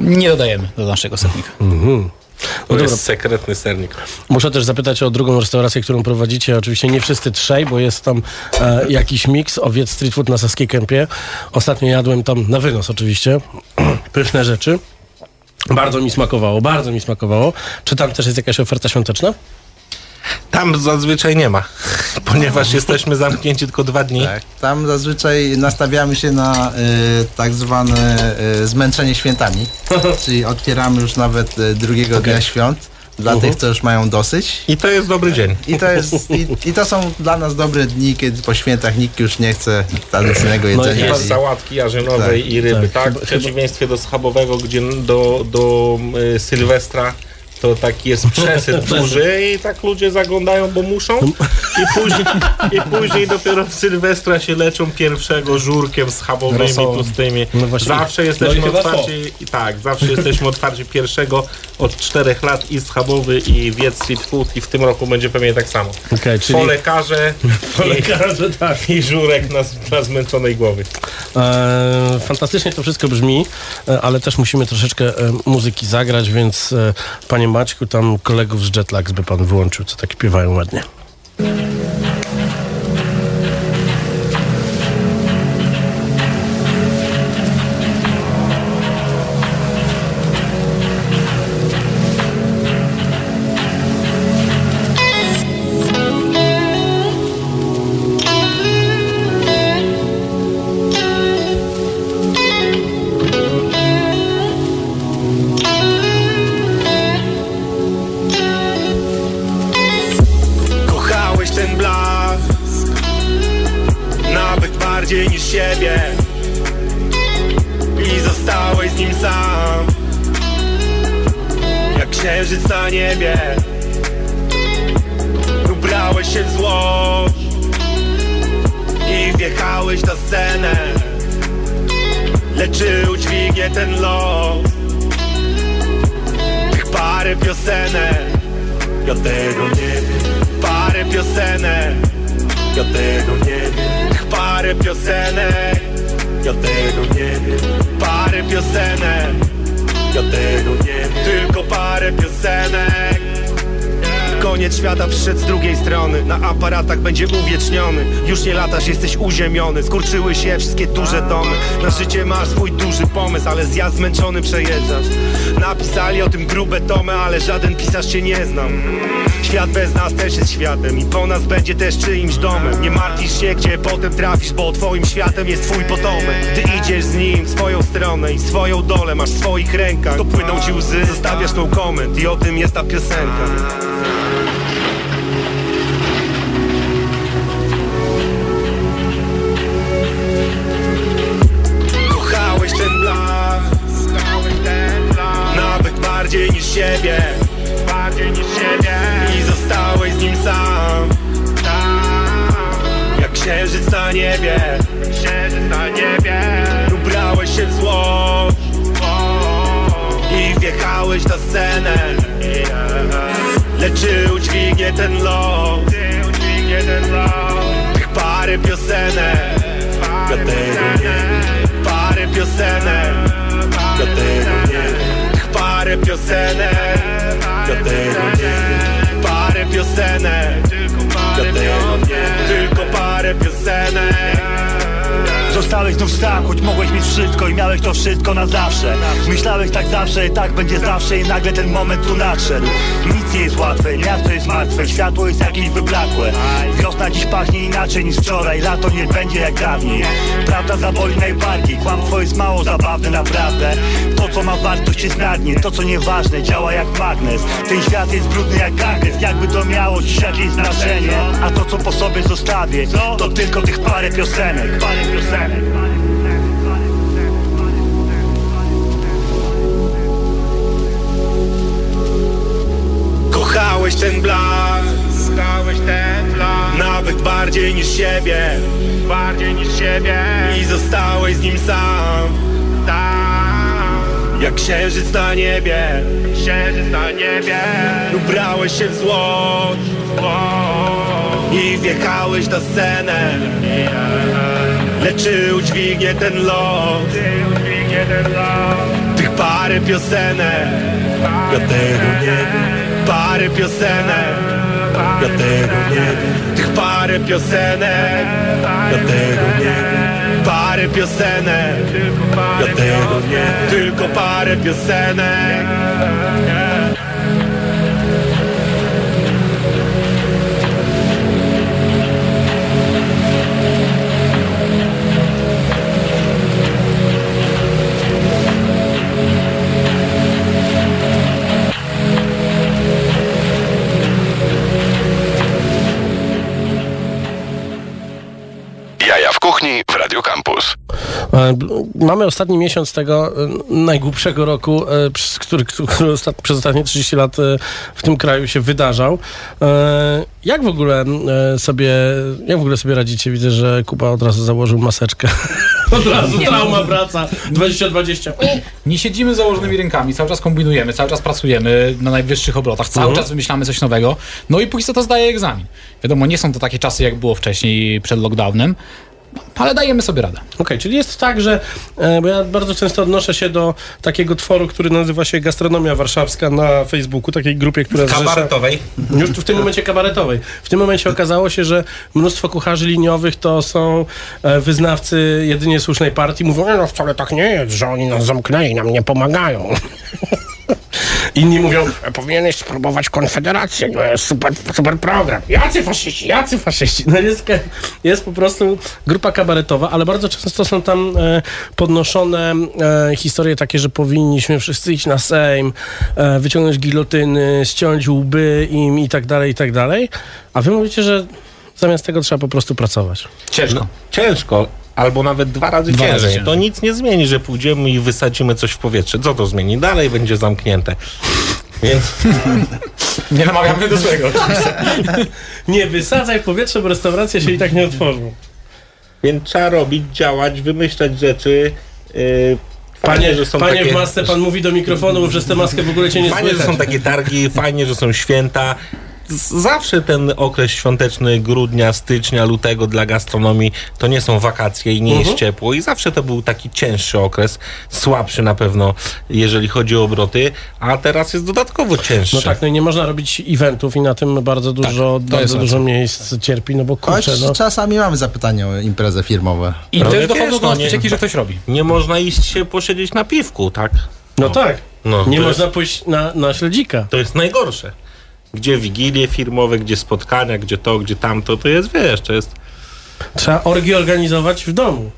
Nie dodajemy do naszego sernika. Mhm. To No dobra. jest sekretny sernik. Muszę też zapytać o drugą restaurację, którą prowadzicie. Oczywiście nie wszyscy trzej, bo jest tam e, jakiś miks owiec street food na Saskiej Kępie. Ostatnio jadłem tam na wynos oczywiście. Pyszne rzeczy. Bardzo mi smakowało, bardzo mi smakowało. Czy tam też jest jakaś oferta świąteczna? Tam zazwyczaj nie ma, ponieważ jesteśmy zamknięci tylko dwa dni. Tak. Tam zazwyczaj nastawiamy się na y, tak zwane y, zmęczenie świętami, czyli otwieramy już nawet y, drugiego dnia świąt dla Mhm. tych, co już mają dosyć. I to jest dobry dzień. I to, jest, i, I to są dla nas dobre dni, kiedy po świętach nikt już nie chce tradycyjnego No jedzenia. jest i- sałatki jarzynowej Tak, i ryby, tak. tak? W przeciwieństwie do schabowego, gdzie do, do y, Sylwestra to taki jest przesyt duży i tak ludzie zaglądają, bo muszą i później, i później dopiero w Sylwestra się leczą pierwszego żurkiem schabowymi, Rosołem. tłustymi. No. Zawsze No i jesteśmy chyba otwarci i tak, zawsze jesteśmy otwarci pierwszego od czterech lat i schabowy i wiec street food i w tym roku będzie pewnie tak samo. Okej, czyli Po lekarze, Po lekarze, tak. i żurek na, na zmęczonej głowy. E, fantastycznie to wszystko brzmi, e, ale też musimy troszeczkę e, muzyki zagrać, więc e, panie Maćku, tam kolegów z Jetlags by pan wyłączył, co tak śpiewają ładnie. Parę piosenek Ja tego nie wiem. Parę piosenek. Ja tego nie wiem. Tylko parę piosenek Koniec świata przyszedł z drugiej strony. Na aparatach będzie uwieczniony. Już nie latasz, jesteś uziemiony. Skurczyły się wszystkie duże domy. Na życie masz swój duży pomysł Ale zjazd zmęczony przejeżdżasz. Napisali o tym grube tomy Ale żaden pisarz cię nie znam. Świat bez nas też jest światem I po nas będzie też czyimś domem. Nie martwisz się, gdzie potem trafisz Bo twoim światem jest twój potomek. Gdy idziesz z nim swoją stronę I swoją dolę masz w swoich rękach To płyną ci łzy, zostawiasz tą koment I o tym jest ta piosenka bardziej niż siebie. Bardziej niż siebie. I zostałeś z nim sam. Jak księżyc na niebie. Księżyc na niebie. Ubrałeś się w złość I wjechałeś na scenę. Lecz czy udźwignie ten los Tych parę piosenek. Ja tego nie. Parę piosenek. Ja tego nie Tych parę piosenek. Ja tego nie. Parę piosenek. Ja tego nie. Tylko parę piosenek Zostałeś znów sam, choć mogłeś mieć wszystko i miałeś to wszystko na zawsze. Myślałeś tak zawsze i tak będzie zawsze i nagle ten moment tu nadszedł. Nic nie jest łatwe, miasto jest martwe, światło jest jakieś wyblakłe. Wiosna dziś pachnie inaczej niż wczoraj, lato nie będzie jak dawniej. Prawda zaboli najbardziej, kłamstwo jest mało zabawne naprawdę. To co ma wartość jest na dnie, to co nieważne działa jak magnes. Ten świat jest brudny jak gangres, jakby to miało dziś jakieś znaczenie. A to co po sobie zostawię, to tylko tych Parę piosenek Kochałeś ten blask. Kochałeś ten blask. Nawet bardziej niż siebie. Bardziej niż siebie. I zostałeś z nim sam. Tam. Jak księżyc na niebie. Księżyc na niebie. Ubrałeś się w złość I wjechałeś na scenę Czy udźwignie ten los Tych parę piosenek. Ja tego nie wiem. Parę piosenek. Ja tego nie wiem. Tych parę piosenek. Ja tego nie wiem. Parę piosenek. Ja tego nie Tylko parę piosenek Mamy ostatni miesiąc tego e, najgłupszego roku, e, który, który ostat, przez ostatnie 30 lat e, w tym kraju się wydarzał. E, Jak w ogóle e, sobie, jak w ogóle sobie radzicie? Widzę, że Kuba od razu założył maseczkę. Od razu trauma wraca. 2020. Nie siedzimy z założonymi rękami, cały czas kombinujemy, cały czas pracujemy na najwyższych obrotach, cały Mhm. czas wymyślamy coś nowego. No i póki co to zdaje egzamin. Wiadomo, nie są to takie czasy, jak było wcześniej przed lockdownem, ale dajemy sobie radę. Okej, czyli jest tak, że e, bo ja bardzo często odnoszę się do takiego tworu, który nazywa się Gastronomia Warszawska na Facebooku, takiej grupie, która zrzesza... Kabaretowej. Już w tym momencie kabaretowej. W tym momencie okazało się, że mnóstwo kucharzy liniowych to są e, wyznawcy jedynie słusznej partii. Mówią, "Nie, no wcale tak nie jest, że oni nas zamknęli, nam nie pomagają. Inni mówią, "E, powinieneś spróbować Konfederację, to jest super, super program. Jacy faszyści, jacy faszyści. No jest, jest po prostu grupa kabaretowa, ale bardzo często są tam e, podnoszone e, historie takie, że powinniśmy wszyscy iść na Sejm, e, wyciągnąć gilotyny, ściąć łby im i tak dalej, i tak dalej. A wy mówicie, że zamiast tego trzeba po prostu pracować. Ciężko. Ciężko. Albo nawet dwa razy Dwa ciężej. To nic nie zmieni, że pójdziemy i wysadzimy coś w powietrze. Co to zmieni? Dalej będzie zamknięte. Więc Nie namawiamy do swojego. nie wysadzaj w powietrze, bo restauracja się i tak nie otworzą. Więc trzeba robić, działać, wymyślać rzeczy. Yy, Panie, że są panie takie, w masce, pan mówi do mikrofonu, bo przez tę maskę w ogóle cię nie Fajnie, że są takie targi, fajnie, że są święta. Zawsze ten okres świąteczny grudnia, stycznia, lutego dla gastronomii to nie są wakacje i nie Mhm. jest ciepło i zawsze to był taki cięższy okres, słabszy na pewno, jeżeli chodzi o obroty, a teraz jest dodatkowo cięższy. No tak, no i nie można robić eventów i na tym bardzo dużo, jest bardzo dużo miejsc cierpi, no bo Choć kurczę, no. czasami mamy zapytania o imprezy firmowe. I też dochodzą do no nas że ktoś robi. Nie można iść się posiedzieć na piwku, tak? No tak. No, nie można jest- pójść na, na śledzika. To jest najgorsze. Gdzie wigilie firmowe, gdzie spotkania, gdzie to, gdzie tamto, to jest, wiesz, to jest... Trzeba orgi organizować w domu.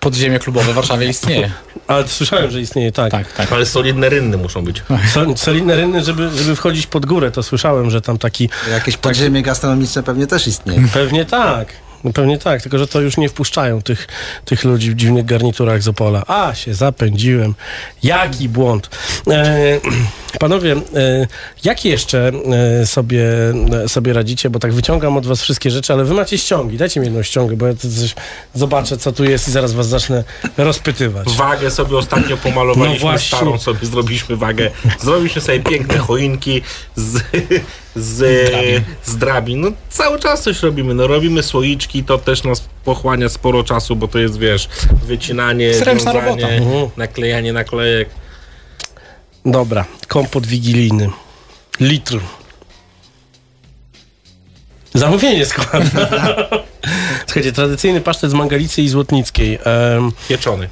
Podziemie klubowe w Warszawie istnieje. Ale słyszałem, że istnieje, tak. Tak, tak. Ale solidne rynny muszą być. So- Solidne rynny, żeby, żeby wchodzić pod górę, to słyszałem, że tam taki... Jakieś podziemie gastronomiczne pewnie też istnieje. Pewnie tak. No Pewnie tak, tylko że to już nie wpuszczają tych, tych ludzi w dziwnych garniturach z Opola. A, się zapędziłem. Jaki błąd. E, panowie, e, jak jeszcze e, sobie, e, sobie radzicie? Bo tak wyciągam od was wszystkie rzeczy, ale wy macie ściągi. Dajcie mi jedną ściągę, bo ja coś zobaczę, co tu jest i zaraz was zacznę rozpytywać. Wagę sobie ostatnio pomalowaliśmy, No właśnie. starą sobie zrobiliśmy wagę. Zrobiliśmy sobie piękne choinki z, z, Drabin. z drabin. No cały czas coś robimy. No robimy słoiczki, to też nas pochłania sporo czasu, bo to jest, wiesz, wycinanie, Zręczna wiązanie, robota. Mhm. naklejanie naklejek. Dobra, kompot wigilijny. Litr. Zamówienie składam. Słuchajcie, tradycyjny pasztet z Mangalicy i Złotnickiej. Em, Pieczony.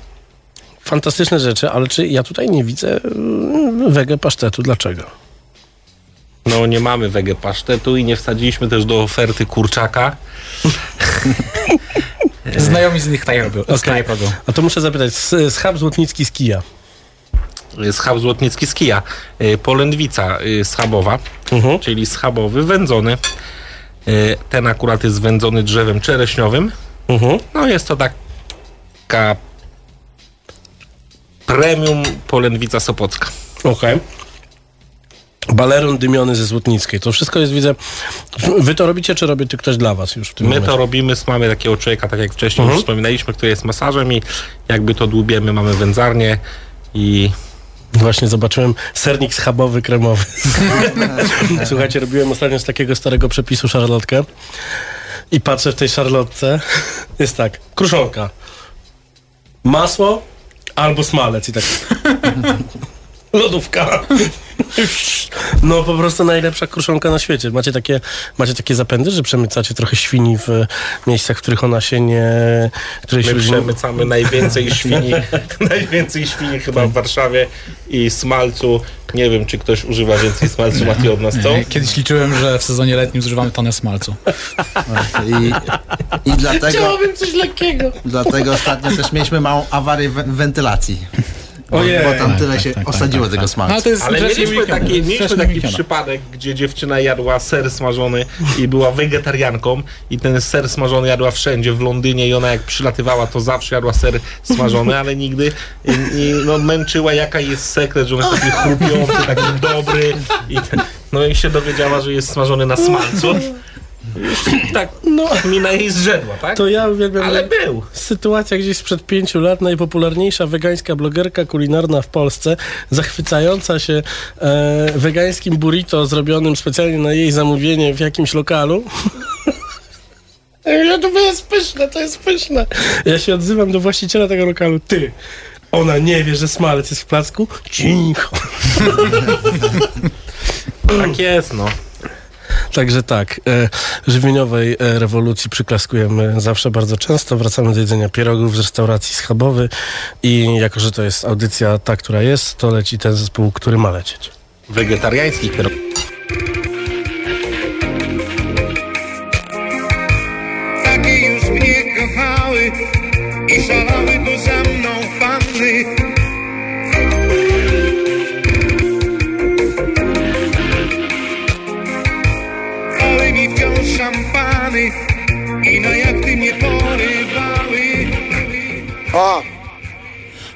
fantastyczne rzeczy, ale czy ja tutaj nie widzę mm, wege pasztetu? Dlaczego? No nie mamy wege pasztetu i nie wsadziliśmy też do oferty kurczaka. Znajomi z nich tak robią. Okay. robią. A to muszę zapytać, schab Złotnicki z kija. Schab złotnicki z kija. Y, Polędwica y, schabowa, Mhm. czyli schabowy, wędzony. Y, Ten akurat jest wędzony drzewem czereśniowym. Mhm. No jest to taka premium polędwica sopocka. Okej. Baleron dymiony ze Złotnickiej. To wszystko jest, widzę... Wy to robicie, czy robi to ktoś dla was już w tym My momencie? to robimy, mamy takiego człowieka, tak jak wcześniej Mhm. już wspominaliśmy, który jest masażem i jakby to dłubiemy, mamy wędzarnię i Właśnie zobaczyłem sernik schabowy, kremowy. Słuchajcie, robiłem ostatnio z takiego starego przepisu szarlotkę i patrzę w tej szarlotce. Jest tak, kruszonka, masło albo smalec i tak... Lodówka. No po prostu najlepsza kruszonka na świecie. Macie takie, macie takie zapędy, że przemycacie trochę świni w miejscach, w których ona się nie... Której my się przemycamy najwięcej świni, najwięcej świni chyba w Warszawie i smalcu. Nie wiem, czy ktoś używa więcej smalcu Mati od nas, co? Kiedyś liczyłem, że w sezonie letnim zużywamy tonę smalcu. I, i dlatego, Chciałabym coś lekkiego. dlatego ostatnio też mieliśmy małą awarię w wentylacji. Bo, Ojej. bo tam tyle Tak, się tak, tak, osadziło tak, tego tak. smalcu. No, to jest Ale mieliśmy taki, mieliśmy taki przypadek, gdzie dziewczyna jadła ser smażony i była wegetarianką i ten ser smażony jadła wszędzie w Londynie i ona jak przylatywała, to zawsze jadła ser smażony, ale nigdy i, i, no, męczyła jaka jest sekret, że on jest taki chrupiący, taki dobry i ten, no i się dowiedziała, że jest smażony na smalcu. Tak, no. mina jej zrzedła, tak? To ja uwielbiam. Ale był. Sytuacja gdzieś sprzed pięciu lat, najpopularniejsza wegańska blogerka kulinarna w Polsce, zachwycająca się e, wegańskim burrito zrobionym specjalnie na jej zamówienie w jakimś lokalu. Ja to jest pyszne, to jest pyszne. Ja się odzywam do właściciela tego lokalu. Ty, ona nie wie, że smalec jest w placku? Cicho. Tak jest, no. Także tak, e, żywieniowej e, rewolucji przyklaskujemy zawsze bardzo często. Wracamy do jedzenia pierogów z restauracji schabowy i jako, że to jest audycja ta, która jest, to leci ten zespół, który ma lecieć. Wegetariańskich pierogów. Takie już mnie kochały i szalały szampany i na jachty mnie porywały. A.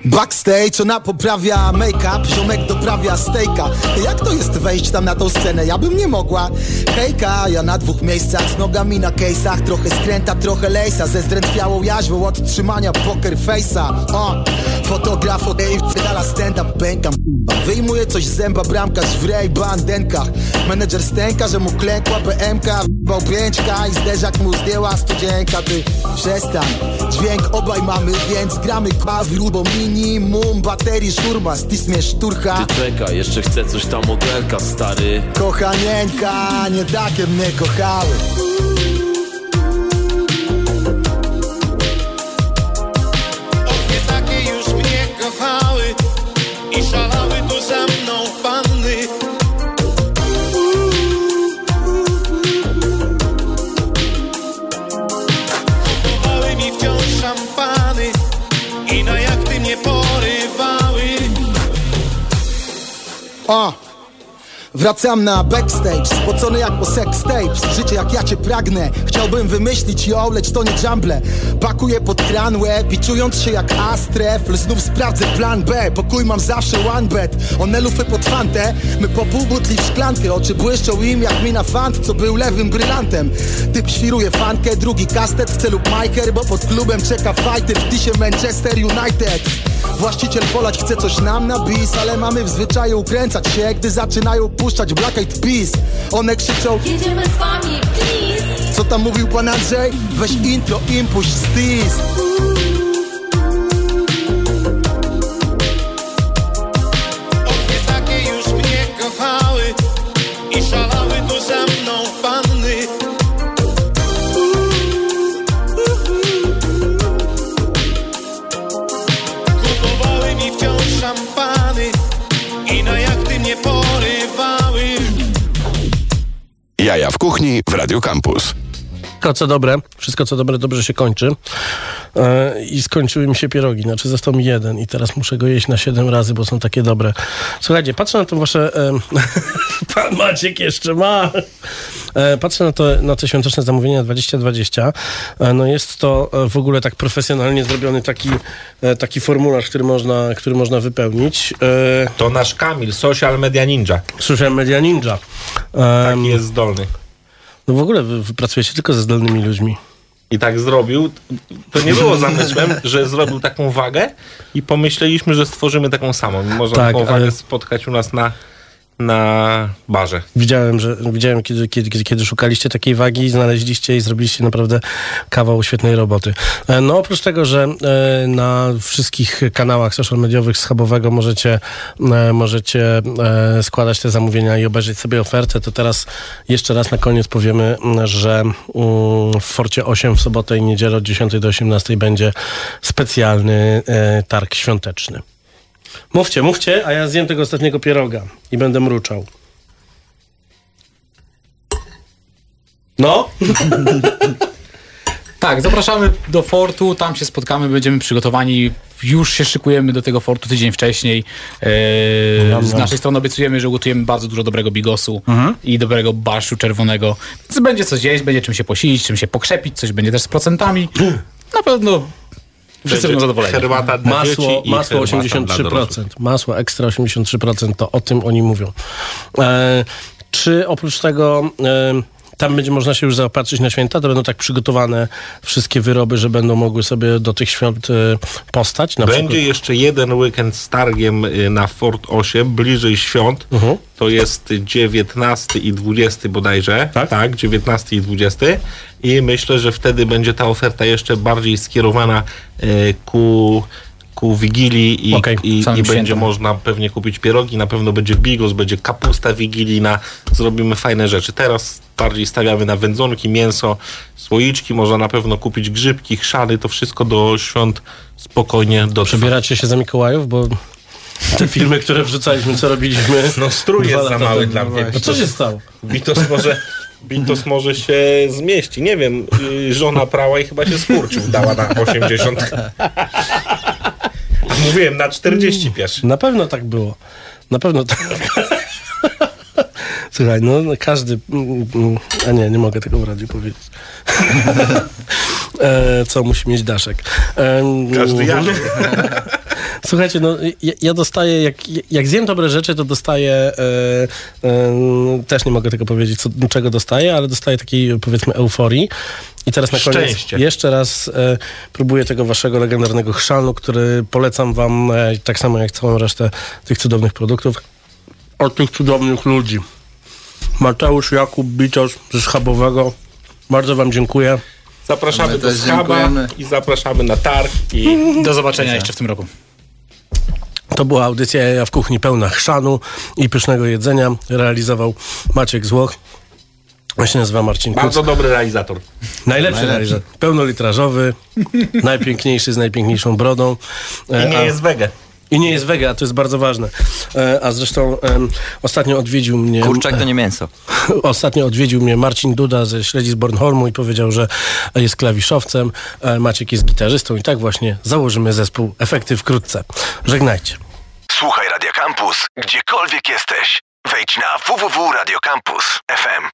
Backstage ona poprawia make-up, ziomek doprawia stejka. Jak to jest wejść tam na tą scenę? Ja bym nie mogła. Hejka, ja na dwóch miejscach z nogami na case'ach. Trochę skręta, trochę lejsa Ze zdrętwiałą jaźwą od trzymania poker face'a. O, Fotograf od Dave, dala stand-up, pękam Wyjmuje coś z zęba, bramkarz w rej bandenkach. Menedżer stęka, że mu klękła BMK Bał pięćka i zderzak mu zdjęła studzienka Ty przestań, dźwięk obaj mamy, więc gramy kwa w rubo minimum Baterii szurma, stismie szturcha Ty czekaj, jeszcze chcę coś tam modelka, stary. Kochanieńka, nie takie mnie kochały. Nie takie już mnie kochały i szalały O! Wracam na backstage, spocony jak po sex tapes Życie jak ja cię pragnę, chciałbym wymyślić ją, lecz to nie jumble Pakuję pod kran łeb i czując się jak astref Znów sprawdzę plan B, pokój mam zawsze one bed One lufy pod fantę, my po pół butli w szklankę. Oczy błyszczą im jak mina fant, co był lewym brylantem. Typ świruje fankę, drugi kastet w celu Majker Bo pod klubem czeka fighter w tisie Manchester United. Właściciel polać chce coś nam na bis Ale mamy w zwyczaju ukręcać się Gdy zaczynają puszczać Black Eyed Peas. One krzyczą Jedziemy z wami, please. Co tam mówił pan Andrzej? Weź intro, impuść, stis. Nie takie już mnie kochały i szalały Jaja w kuchni w Radio Campus. Wszystko co dobre, wszystko co dobre dobrze się kończy. E, I skończyły mi się pierogi, znaczy został mi jeden i teraz muszę go jeść na siedem razy, bo są takie dobre. Słuchajcie, patrzę na to wasze... E, pan Maciek jeszcze ma! E, patrzę na to, na te świąteczne zamówienia 2020. E, no jest to e, w ogóle tak profesjonalnie zrobiony taki, taki formularz, który można, który można wypełnić. To nasz Kamil, social media ninja. Social media ninja. Taki jest zdolny. No w ogóle wy, wy pracujecie tylko ze zdolnymi ludźmi. I tak zrobił. To nie było zamysłem, że zrobił taką wagę i pomyśleliśmy, że stworzymy taką samą. Można Tak, taką ale- wagę spotkać u nas na, na barze. Widziałem, że widziałem, kiedy, kiedy, kiedy- szukaliście takiej wagi, znaleźliście i zrobiliście naprawdę kawał świetnej roboty. E, No oprócz tego, że e, na wszystkich kanałach social mediowych Schabowego możecie, e, możecie składać te zamówienia i obejrzeć sobie ofertę, to teraz jeszcze raz na koniec powiemy, że w Forcie 8 w sobotę i niedzielę od 10 do 18 będzie specjalny targ świąteczny. Mówcie, mówcie, a ja zjem tego ostatniego pieroga i będę mruczał. No? Tak, zapraszamy do fortu, tam się spotkamy, będziemy przygotowani. Już się szykujemy do tego fortu tydzień wcześniej. Eee, z naszej strony obiecujemy, że ugotujemy bardzo dużo dobrego bigosu i dobrego barszu czerwonego. Więc będzie coś jeść, będzie czym się posilić, czym się pokrzepić, coś będzie też z procentami. Na pewno wszyscy będą zadowoleni. Herbata dla Masło, masło herbata dla 83%. dorosłych. Masło ekstra 83%, to o tym oni mówią. E, czy oprócz tego e, tam będzie można się już zaopatrzyć na święta? To będą tak przygotowane wszystkie wyroby, że będą mogły sobie do tych świąt e, postać? Będzie przykład? jeszcze jeden weekend z targiem y, na Fort 8, bliżej świąt. Mhm. To jest 19 i 20 bodajże. Tak? 19 i 20. I myślę, że wtedy będzie ta oferta jeszcze bardziej skierowana y, ku, ku Wigilii i, Okej, i, i będzie można pewnie kupić pierogi. Na pewno będzie bigos, będzie kapusta wigilijna. Zrobimy fajne rzeczy. Teraz bardziej stawiamy na wędzonki, mięso, słoiczki. Można na pewno kupić grzybki, chrzany. To wszystko do świąt spokojnie do Przebieracie się za Mikołajów, bo te filmy, które wrzucaliśmy, co robiliśmy. No strój jest za mały dla mnie. No co się stało? Bitos może, Bitos może się zmieści. Nie wiem, y, żona prała i chyba się skurczył. Dała na 80. Mówiłem, na 40 piesz. Na pewno tak było. Na pewno tak. Słuchaj, no każdy. mm, mm, A nie, nie mogę tego w radiu powiedzieć. e, co musi mieć Daszek. E, Każdy Janek. Słuchajcie, no ja, ja dostaję, jak, jak zjem dobre rzeczy, to dostaję, e, e, też nie mogę tego powiedzieć, co, czego dostaję, ale dostaję takiej, powiedzmy, euforii. I teraz na koniec Szczęście. jeszcze raz e, próbuję tego waszego legendarnego chrzanu, który polecam wam e, tak samo jak całą resztę tych cudownych produktów od tych cudownych ludzi. Mateusz, Jakub, Bitos ze Schabowego. Bardzo wam dziękuję. Zapraszamy My do Schaba dziękujemy. i zapraszamy na targ i Do zobaczenia jeszcze w tym roku. To była audycja Jaja w kuchni pełna chrzanu i pysznego jedzenia. Realizował Maciek Złoch. On się nazywa Marcin Kuc. bardzo dobry realizator. Najlepszy Najlepszy. realizator. Pełnolitrażowy, najpiękniejszy z najpiękniejszą brodą. I E, nie a- jest wege. I nie jest wega, to jest bardzo ważne. E, a zresztą ostatnio odwiedził mnie... Kurczak to nie mięso. Ostatnio odwiedził mnie Marcin Duda ze Śledzi z Bornholmu i powiedział, że jest klawiszowcem, e, Maciek jest gitarzystą i tak właśnie założymy zespół Efekty wkrótce. Żegnajcie. Słuchaj Radio Campus, gdziekolwiek jesteś. Wejdź na www.radiocampus.fm.